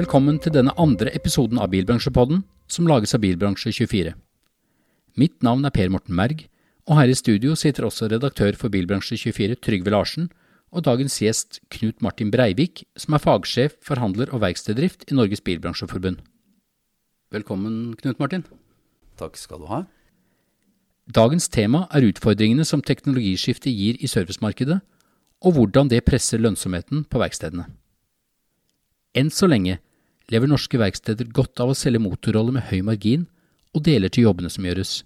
Velkommen til denne andre episoden av Bilbransjepodden, som lages av Bilbransje24. Mitt navn er Per Morten Merg, og her i studio sitter også redaktør for Bilbransje24 Trygve Larsen, og dagens gjest Knut Martin Breivik, som er fagsjef for handler og verkstedrift i Norges Bilbransjeforbund. Velkommen, Knut Martin. Takk skal du ha. Dagens tema er utfordringene som teknologiskiftet gir i servicemarkedet, og hvordan det presser lønnsomheten på verkstedene. Enn så lenge lever norske verksteder godt av å selge motorroller med høy margin og deler til jobbene som gjøres.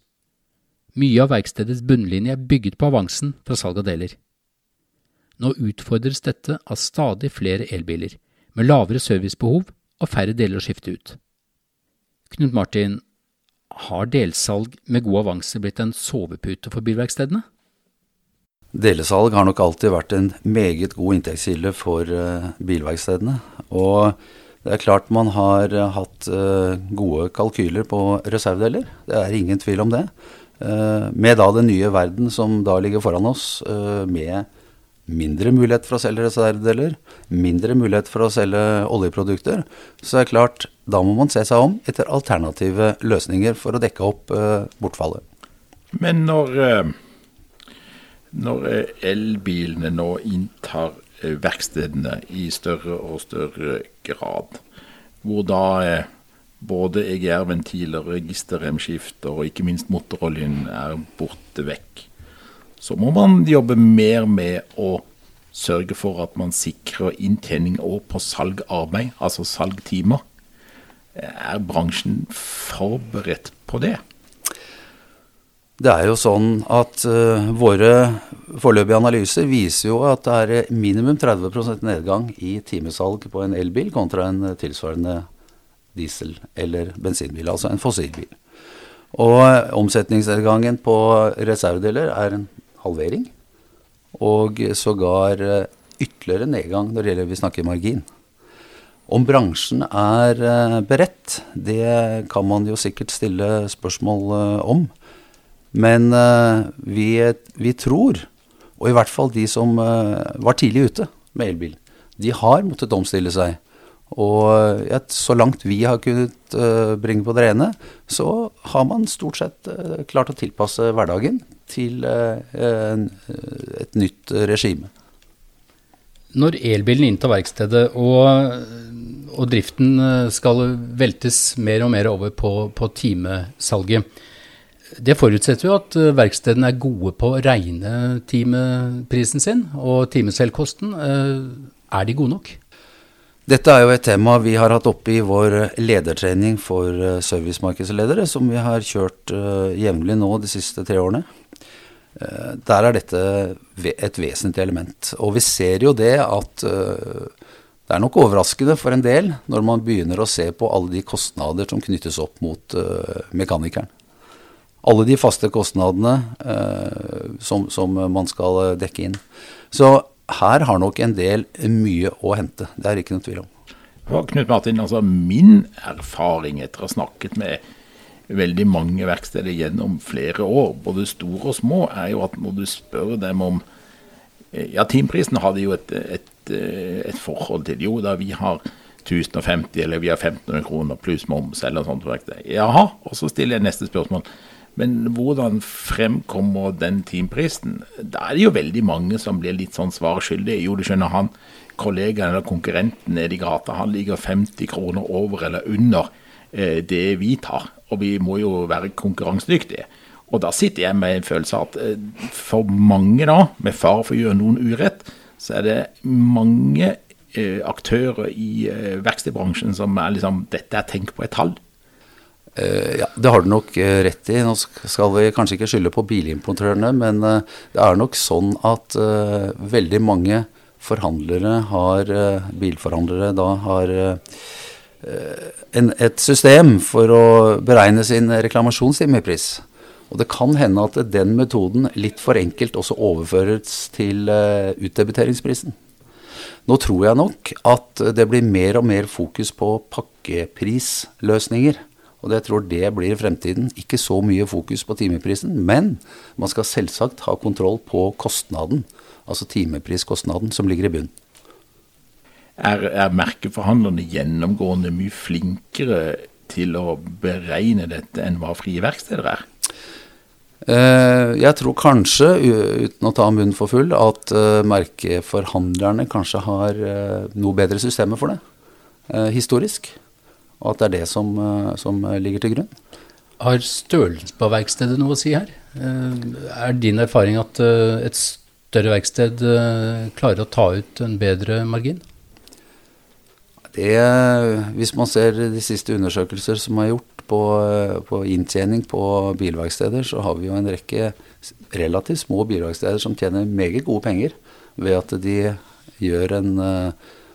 Mye av verkstedets bunnlinje er bygget på avansen fra salg av deler. Nå utfordres dette av stadig flere elbiler, med lavere servicebehov og færre deler å skifte ut. Knut Martin, har delsalg med god avanse blitt en sovepute for bilverkstedene? Delesalg har nok alltid vært en meget god inntektskilde for uh, bilverkstedene. Og det er klart man har eh, hatt uh, gode kalkyler på reservedeler. Det er ingen tvil om det. Med da den nye verden som da ligger foran oss, med mindre mulighet for å selge reservedeler, mindre mulighet for å selge oljeprodukter, så er det klart, da må man se seg om etter alternative løsninger for å dekke opp bortfallet. Men når, når elbilene nå inntar Eh, verkstedene i større og større grad. Hvor da eh, både EGR-ventiler, registerremskifter og ikke minst motoroljen er borte vekk. Så må man jobbe mer med å sørge for at man sikrer inntjening òg på salgarbeid, altså salgtimer. Er bransjen forberedt på det? Det er jo sånn at uh, våre foreløpige analyser viser jo at det er minimum 30% nedgang i timesalg på en elbil kontra en tilsvarende diesel- eller bensinbil, altså en fossilbil. Og uh, omsetningsnedgangen på reservedeler er halvering, og sågar uh, ytterligere nedgang når det gjelder vi snakker margin. Om bransjen er beredt, det kan man jo sikkert stille spørsmål om. Men vi, vi, tror, og i hvert fall de som var tidlig ute med elbil, de har måttet omstille seg. Og så langt vi har kunnet bringe på det rene, så har man stort sett klart å tilpasse hverdagen til et nytt regime. Når elbilen inntar verkstedet og, og, driften skal veltes mer og mer over på, på timesalget, det forutsetter jo at eh, verkstedene er gode på å regne timeprisen sin og timeselvkosten. Eh, er de gode nok? Dette er jo et tema vi har hatt oppe i vår ledertrening for eh, servicemarkedsledere, som vi har kjørt jevnlig nå de siste tre årene. Der er dette et vesentlig element. Og vi ser jo det at det er nok overraskende for en del når man begynner å se på alle de kostnader som knyttes opp mot mekanikeren alle de faste kostnadene eh, som, man skal eh, dekke inn. Så her har nok en del mye å hente. Det er ikke noe tvil om. Og Knut Martin, altså Min erfaring etter å ha snakket med veldig mange verksteder gjennom flere år, både store og små, er jo at når du spør dem om eh, Ja, Teamprisen hadde jo et, et, eh, et forhold til Jo da, vi har 1050 eller vi har 1500 kroner pluss moms eller noe sånt. Jaha, og så stiller jeg neste spørsmål. Men hvordan fremkommer den teamprisen? Da er det jo veldig mange som blir litt sånn svarskyldige. Jo, du skjønner, han kollegaen eller konkurrenten nede i gata, han ligger 50 kroner over eller under eh, det vi tar. Og vi må jo være konkurransedyktige. Og da sitter jeg med en følelse av at eh, for mange da, med fare for å gjøre noen urett, så er det mange eh, aktører i eh, verkstedbransjen som er liksom Dette er tenk på et tall. Uh, ja, Det har du nok uh, rett i. Nå skal vi kanskje ikke skylde på bilimportørene, men uh, det er nok sånn at veldig mange forhandlere har, bilforhandlere da har en, et system for å beregne sin reklamasjonstimepris. Og det kan hende at den metoden litt for enkelt også overføres til utdebiteringsprisen. Nå tror jeg nok at det blir mer og mer fokus på pakkeprisløsninger. Og jeg tror det blir fremtiden. Ikke så mye fokus på timeprisen, men man skal selvsagt ha kontroll på kostnaden. Altså timepriskostnaden som ligger i bunn. Er, er merkeforhandlerne gjennomgående mye flinkere til å beregne dette enn hva frie verksteder er? Eh, jeg tror kanskje, uten å ta munnen for full, at uh, merkeforhandlerne kanskje har uh, noe bedre systemer for det, historisk. Og at det er det som, som, ligger til grunn. Har størrelsen på verkstedet noe å si her? Er din erfaring at et større verksted klarer å ta ut en bedre margin? Det, hvis man ser de siste undersøkelser som er gjort, på, på inntjening på bilverksteder, så har vi jo en rekke relativt små bilverksteder som tjener meget gode penger ved at de gjør en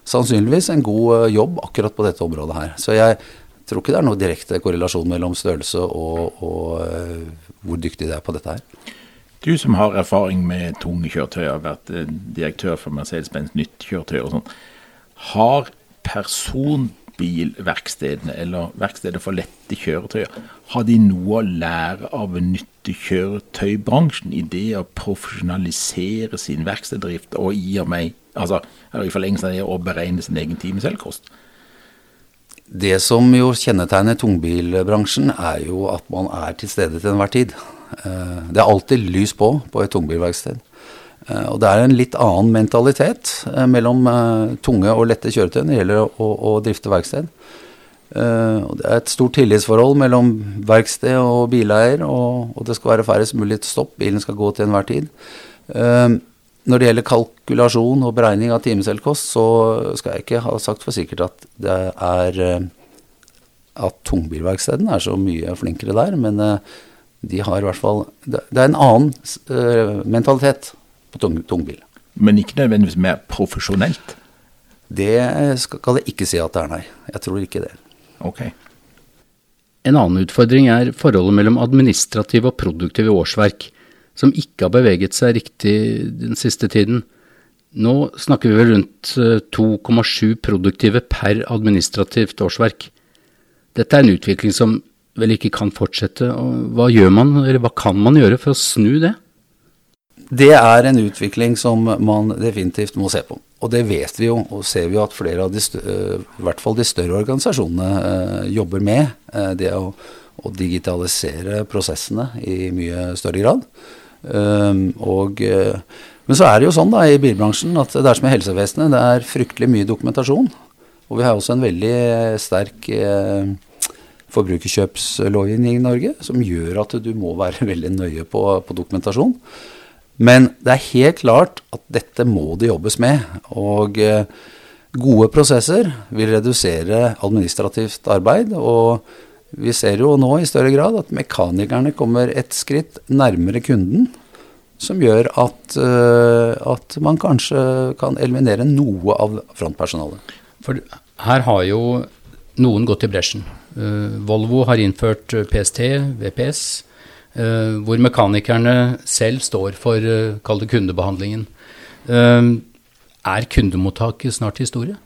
sannsynligvis en god jobb akkurat på dette området her. Så jeg tror ikke det er noe direkte korrelasjon mellom størrelse og, og uh, hvor dyktig de er på dette her. Du som har erfaring med tunge kjøretøy, har vært direktør for Mercedes-Benz nytt kjøretøy og sånn. Har personbilverkstedene eller verkstedet for lette kjøretøyer, har de noe å lære av nyttekjøretøybransjen i det å profesjonalisere sin verkstedrift og i og med, altså, er det forlengelsen av det å beregne sin egen timeselvkost? Det som jo kjennetegner tungbilbransjen, er jo at man er til stede til enhver tid. Eh, det er alltid lys på på et tungbilverksted. Eh, og det er en litt annen mentalitet eh, mellom tunge og lette kjøretøy når det gjelder å, å drifte verksted. Det er et stort tillitsforhold mellom verksted og bileier, og, og det skal være færrest mulig stopp. Bilen skal gå til enhver tid. Når det gjelder kalkulasjon og beregning av timeselvkost, så skal jeg ikke ha sagt for sikkert at det er at tungbilverkstedene er så mye flinkere der, men de har i hvert fall Det er en annen mentalitet på tung, tungbil. Men ikke nødvendigvis mer profesjonelt? Det skal jeg ikke si at det er, nei. Jeg tror ikke det. Ok. En annen utfordring er forholdet mellom administrative og produktive årsverk, som ikke har beveget seg riktig den siste tiden. Nå snakker vi vel rundt 2,7 eh, produktive per administrativt årsverk. Dette er en utvikling som vel ikke kan fortsette. Hva gjør man, eller hva kan man gjøre for å snu det? Det er en utvikling som man definitivt må se på. Og det vet vi jo, og ser vi jo at flere av de, større, i hvert fall de større organisasjonene eh, jobber med. Eh, det å, å, digitalisere prosessene i mye større grad. Um, og, eh, men så er det jo sånn da i bilbransjen at det er som i helsevesenet, det er fryktelig mye dokumentasjon. Og vi har også en veldig sterk eh, forbrukerkjøpslovgivning i Norge som gjør at du må være veldig nøye på, på dokumentasjon. Men det er helt klart at dette må det jobbes med. Og eh, gode prosesser vil redusere administrativt arbeid. Og vi ser jo nå i større grad at mekanikerne kommer et skritt nærmere kunden. Som gjør at, uh, at man kanskje kan eliminere noe av frontpersonalet. For her har jo noen gått i bresjen. Uh, Volvo har innført PST, VPS. Hvor mekanikerne selv står for kall det kundebehandlingen. Er kundemottaket snart historie?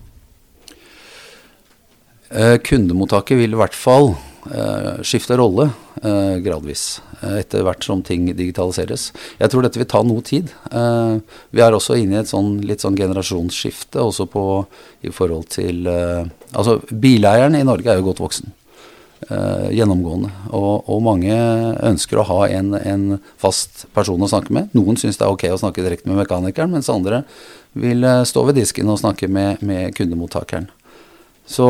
kundemottaket vil i hvert fall skifte rolle gradvis, etter hvert som ting digitaliseres. Jeg tror dette vil ta noe tid. vi er også inne i et sånn, litt sånn generasjonsskifte også på, i forhold til Altså, bileieren i Norge er jo godt voksen gjennomgående. Og, og, mange ønsker å ha en, en, fast person å snakke med. Noen syns det er ok å snakke direkte med mekanikeren, mens andre vil stå ved disken og snakke med, med kundemottakeren. Så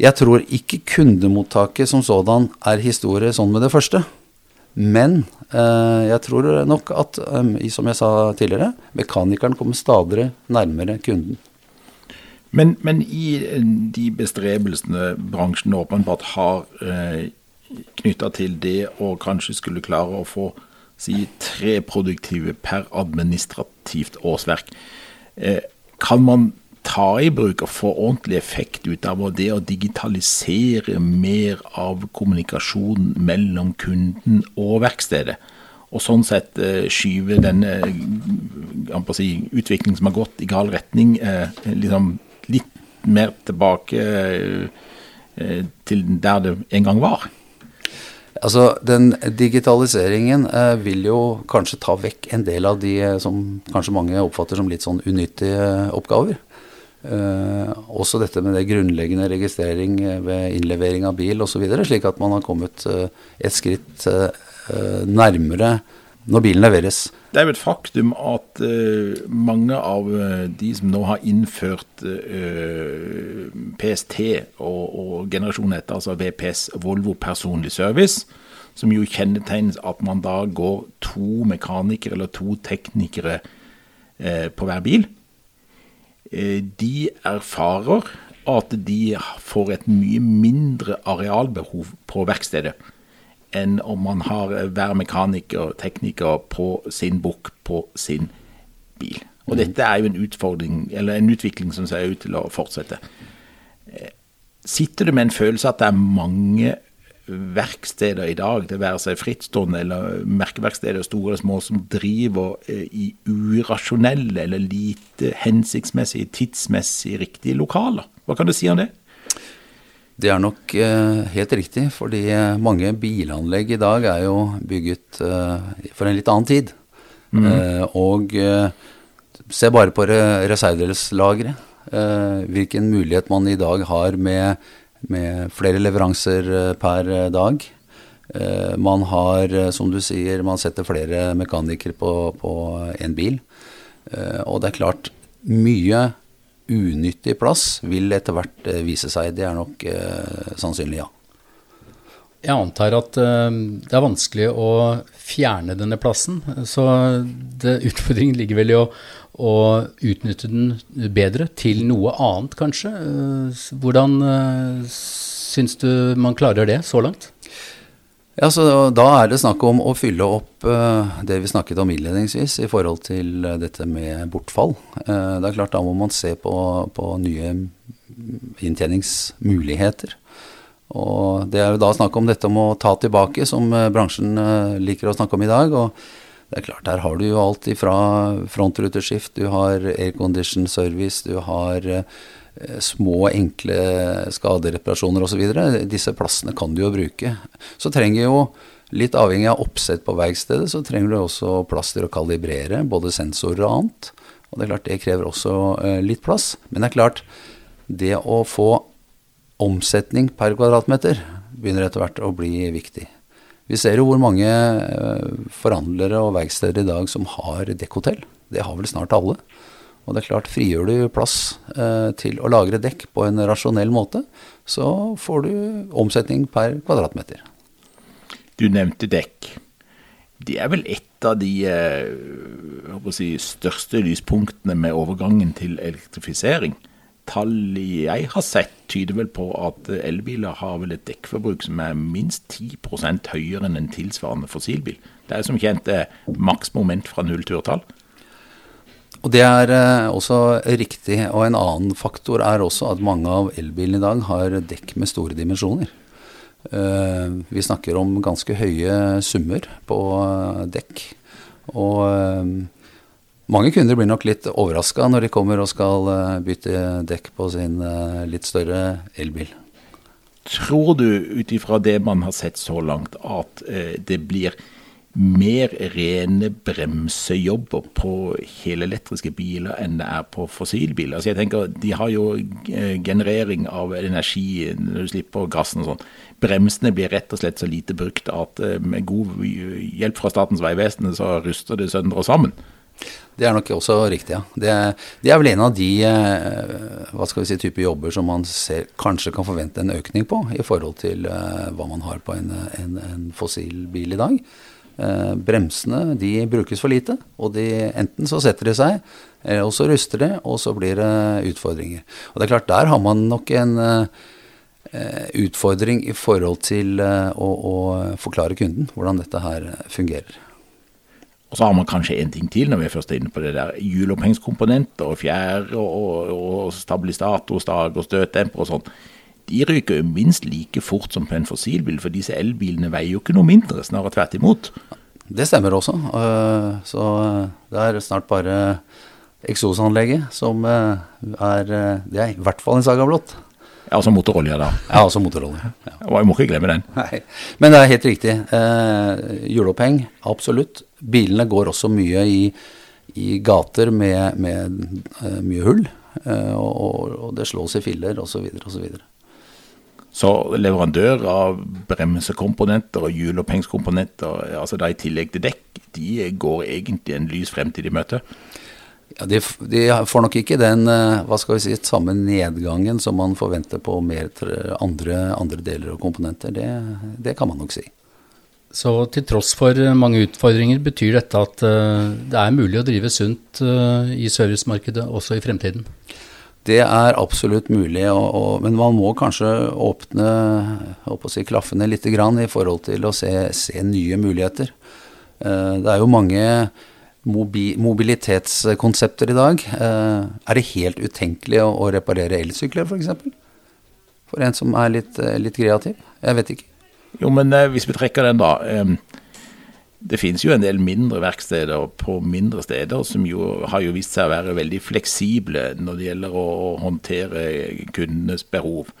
jeg tror ikke kundemottaket som sådan er historie sånn med det første. Men jeg tror nok at, som jeg sa tidligere, mekanikeren kommer stadig nærmere kunden. Men, men, i eh, de bestrebelsene bransjen åpenbart har eh, knytta til det å kanskje skulle klare å få si tre produktive per administrativt årsverk, eh, kan man ta i bruk og få ordentlig effekt ut av det å digitalisere mer av kommunikasjonen mellom kunden og verkstedet? Og sånn sett eh, skyve denne si, utviklingen som har gått i gal retning, eh, liksom litt mer tilbake eh, til der det en gang var? Altså, Den digitaliseringen eh, vil jo kanskje ta vekk en del av de eh, som kanskje mange oppfatter som litt sånn unyttige oppgaver. Eh, også dette med det grunnleggende registrering ved innlevering av bil osv. Slik at man har kommet eh, et skritt eh, nærmere når bilen leveres. Det er jo et faktum at uh, mange av uh, de som nå har innført uh, PST og, og generasjonen etter, altså VPS, Volvo personlig service, som jo kjennetegnes at man da går to mekanikere eller to teknikere på hver bil, de erfarer at de får et mye mindre arealbehov på verkstedet enn om man har hver mekaniker og tekniker på sin bukk på sin bil. Og mm. dette er jo en utfordring, eller en utvikling som ser ut til å fortsette. Eh, sitter du med en følelse at det er mange verksteder i dag, det være seg frittstående eller merkeverksteder store eller små, som driver eh, i urasjonelle eller lite hensiktsmessige, tidsmessig riktige lokaler? Hva kan du si om det? Det er nok eh, helt riktig, fordi eh, mange bilanlegg i dag er jo bygget for en litt annen tid. Mm. Og se bare på re reservedelslageret. Hvilken mulighet man i dag har med, med flere leveranser per dag. man har, som du sier, man setter flere mekanikere på én bil. og det er klart, mye unyttig plass vil etter hvert eh, vise seg. Det er nok eh, sannsynlig, ja. Jeg antar at det er vanskelig å fjerne denne plassen. Så det, utfordringen ligger vel i å, å, utnytte den bedre til noe annet, kanskje. Uh, hvordan uh, syns du man klarer det så langt? Ja, så Da er det snakk om å fylle opp uh, det vi snakket om innledningsvis i forhold til dette med bortfall. Det er klart Da må man se på, på, nye inntjeningsmuligheter. Og Det er jo da snakk om dette om å ta tilbake, som bransjen liker å snakke om i dag. og det er klart, Der har du jo alt ifra frontruteskift, du har aircondition service, du har Eh, små, enkle skadereparasjoner osv. Disse plassene kan du jo bruke. Så trenger jo, litt avhengig av oppsett på verkstedet, så trenger du også plass til å kalibrere både sensorer og annet. Og det er klart det krever også eh, litt plass. Men det er klart, det å få omsetning per kvadratmeter begynner etter hvert å bli viktig. Vi ser jo hvor mange eh, forhandlere og verksteder i dag som har dekkhotell. Det har vel snart alle. Og det er klart, frigjør du plass eh, til å lagre dekk på en rasjonell måte, så får du omsetning per kvadratmeter. Du nevnte dekk. Det er vel et av de eh, si, største lyspunktene med overgangen til elektrifisering. Tall jeg har sett, tyder vel på at elbiler har vel et dekkforbruk som er minst 10% høyere enn en tilsvarende fossilbil. Det er som kjent maks maksmoment fra null turtall. Og Det er eh, også riktig. Og en annen faktor er også at mange av elbilene i dag har dekk med store dimensjoner. Eh, vi snakker om ganske høye summer på eh, dekk. Og mange kunder blir nok litt overraska når de kommer og skal bytte dekk på sin litt større elbil. Tror du ut ifra det man har sett så langt, at det blir mer rene bremsejobber på helelektriske biler enn det er på fossilbiler. Altså jeg tenker, De har jo eh, generering av energi når du slipper gassen og sånn. Bremsene blir rett og slett så lite brukt at eh, med god hjelp fra Statens vegvesen så ruster det sønder og sammen. Det er nok også riktig, ja. Det, det, er vel en av de eh, hva skal vi si, type jobber som man ser, kanskje kan forvente en økning på i forhold til hva man har på en, en, en fossilbil i dag. Eh, bremsene de brukes for lite, og de, enten så setter de seg, eh, og så ruster de, og så blir det utfordringer. Og det er klart, der har man nok en eh, utfordring i forhold til å, å forklare kunden hvordan dette her fungerer. Og så har man kanskje en ting til når vi er først inne på det der. Hjulopphengdskomponenter og fjære og, og stabilisatorstag og støtdemper og sånn de ryker jo minst like fort som på en fossilbil, for disse elbilene veier jo ikke noe mindre, snarere tvert imot. Det stemmer også. Eh, så eh, det er snart bare eksosanlegget som eh, er Det er i hvert fall en saga blått. Ja, altså motorolje, da. Ja, altså motorolje. Ja. Jeg må ikke glemme den. Nei, Men det er helt riktig. Eh, juleoppheng, absolutt. Bilene går også mye i, i gater med, med uh, mye hull. Uh, og, og, det slås i filler osv. osv. Så leverandør av bremsekomponenter og hjulopphengskomponenter, altså da i tillegg til dekk, de går egentlig en lys fremtid i møte? Ja, de, de, får nok ikke den eh, hva skal vi si, samme nedgangen som man forventer på mer andre, andre deler og komponenter. Det, det, kan man nok si. Så til tross for mange utfordringer, betyr dette at uh, det er mulig å drive sunt i servicemarkedet også i fremtiden? Det er absolutt mulig, og, og, men man må kanskje åpne si, klaffene litt grann i forhold til å se, se nye muligheter. Det er jo mange mobi mobilitetskonsepter i dag. Eh, er det helt utenkelig å, å reparere elsykler, f.eks.? For, for en som er litt, eh, litt, kreativ? Jeg vet ikke. Jo, men eh, hvis vi trekker den, da. Det finnes jo en del mindre verksteder på mindre steder som jo har jo vist seg å være veldig fleksible når det gjelder å håndtere kundenes behov.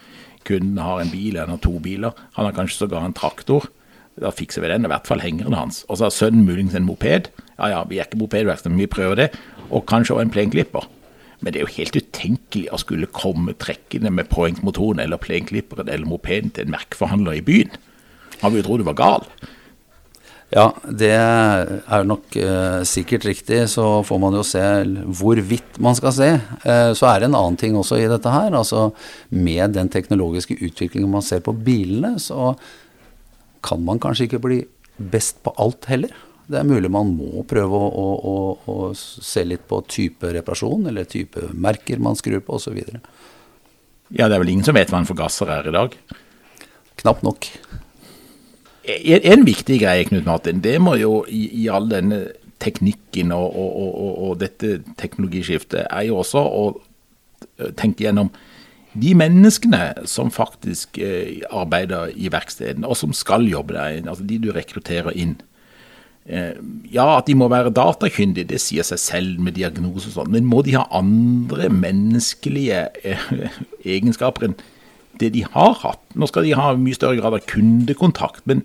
Kunden har en bil, han har to biler, han har kanskje sågar en traktor. Da fikser vi den, i hvert fall hengeren hans. Og så har sønnen muligens en moped. Ja ja, vi er ikke mopedverksted, men vi prøver det. Og kanskje også en plenklipper. Men det er jo helt utenkelig å skulle komme trekkende med påhengsmotoren eller plenklipperen eller mopeden til en merkeforhandler i byen. Han ville tro du var gal. Ja, det er nok eh, sikkert riktig. Så får man jo se hvorvidt man skal se. Eh, så er det en annen ting også i dette her. Altså med den teknologiske utviklingen man ser på bilene, så kan man kanskje ikke bli best på alt heller. Det er mulig man må prøve å, å, å, å se litt på type reparasjon, eller type merker man skrur på, osv. Ja, det er vel ingen som vet hva en forgasser er i dag? Knapt nok. En, en viktig greie, Knut Martin, det må jo i, i all denne teknikken og, og, og, og, dette teknologiskiftet, er jo også å tenke gjennom de menneskene som faktisk eh, arbeider i verkstedene, og som skal jobbe der, altså de du rekrutterer inn. Eh, ja, at de må være datakyndige, det sier seg selv med diagnose og sånn, men må de ha andre menneskelige eh, egenskaper enn det de har hatt? Nå skal de ha mye større grad av kundekontakt, men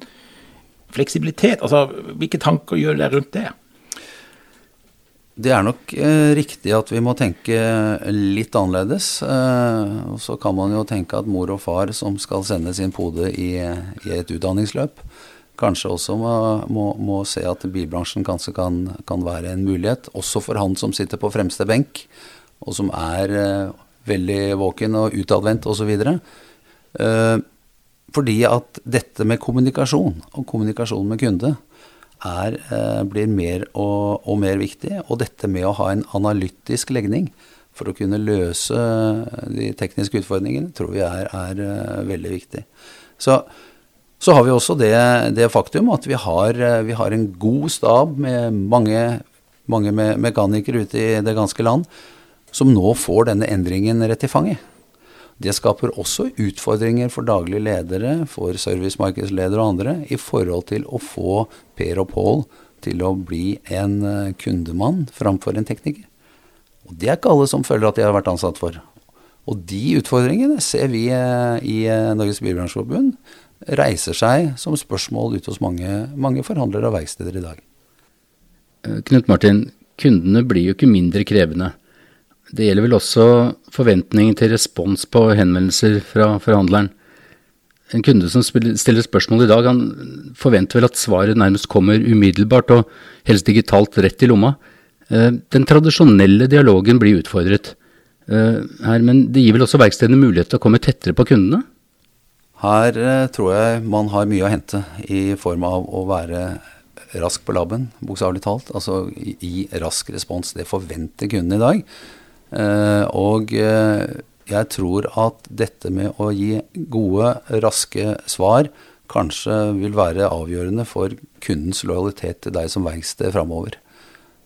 fleksibilitet, altså hvilke tanker gjør dere rundt det? Det er nok eh, riktig at vi må tenke litt annerledes. Eh, og så kan man jo tenke at mor og far som skal sende sin pode i, i et utdanningsløp, kanskje også må, må, må, se at bilbransjen kanskje kan, kan, være en mulighet. Også for han som sitter på fremste benk, og som er eh, veldig våken og utadvendt osv. Eh, fordi at dette med kommunikasjon, og kommunikasjon med kunde, er, eh, blir mer og, og, mer viktig. Og dette med å ha en analytisk legning for å kunne løse de tekniske utfordringene, tror vi er, er uh, veldig viktig. Så, så, har vi også det, det faktum at vi har, eh, vi har, en god stab med mange, mange mekanikere ute i det ganske land som nå får denne endringen rett i fanget. Det skaper også utfordringer for daglige ledere, for servicemarkedsledere og andre, i forhold til å få Per og Pål til å bli en eh, kundemann framfor en tekniker. Og Det er ikke alle som føler at de har vært ansatt for. Og de utfordringene ser vi eh, i Norges Bilbransjeforbund reiser seg som spørsmål ute hos mange, mange forhandlere og verksteder i dag. Knut Martin, kundene blir jo ikke mindre krevende. Det gjelder vel også forventningen til respons på henvendelser fra forhandleren. En kunde som stiller spørsmål i dag, han forventer vel at svaret nærmest kommer umiddelbart og helst digitalt rett i lomma. Eh, den tradisjonelle dialogen blir utfordret eh, her, men det gir vel også verkstedene mulighet til å komme tettere på kundene? Her eh, tror jeg man har mye å hente i form av å være rask på labben, bokstavelig talt. Altså gi rask respons. Det forventer kunden i dag. Eh, og eh, jeg tror at dette med å gi gode, raske svar kanskje vil være avgjørende for kundens lojalitet til deg som verksted framover.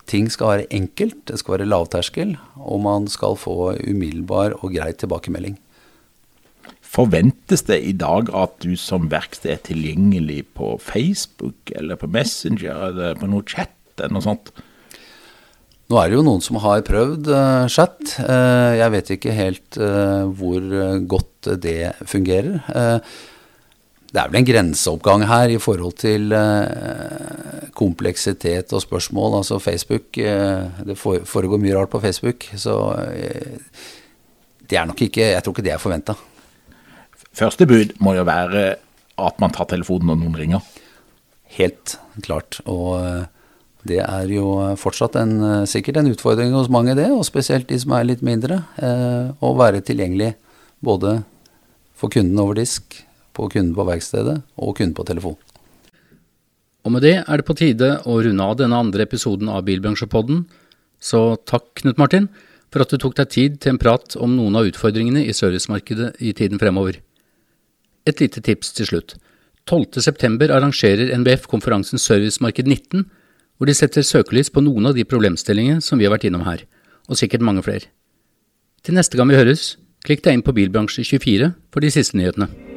Ting skal være enkelt, det skal være lavterskel, og man skal få umiddelbar og grei tilbakemelding. Forventes det i dag at du som verksted er tilgjengelig på Facebook eller på Messenger eller på noe chat eller noe sånt? Nå er det jo noen som har prøvd uh, chat. Uh, jeg vet ikke helt uh, hvor godt det fungerer. det er vel en grenseoppgang her i forhold til kompleksitet og spørsmål. Altså Facebook Det foregår mye rart på Facebook, så det er nok ikke Jeg tror ikke det er forventa. Første bud må jo være at man tar telefonen når noen ringer. Helt klart. Og det er jo fortsatt en, sikkert en utfordring hos mange, det, og spesielt de som er litt mindre. Eh, å være tilgjengelig både for kunden over disk, på kunden på verkstedet og kunden på telefon. Og med det er det på tide å runde av denne andre episoden av Bilbransjepodden. Så takk, Knut Martin, for at du tok deg tid til en prat om noen av utfordringene i servicemarkedet i tiden fremover. Et lite tips til slutt. 12.9 arrangerer NBF konferansen Servicemarked 19 hvor de setter søkelys på noen av de problemstillingene som vi har vært innom her, og sikkert mange flere. Til neste gang vi høres, klikk deg inn på Bilbransje24 for de siste nyhetene.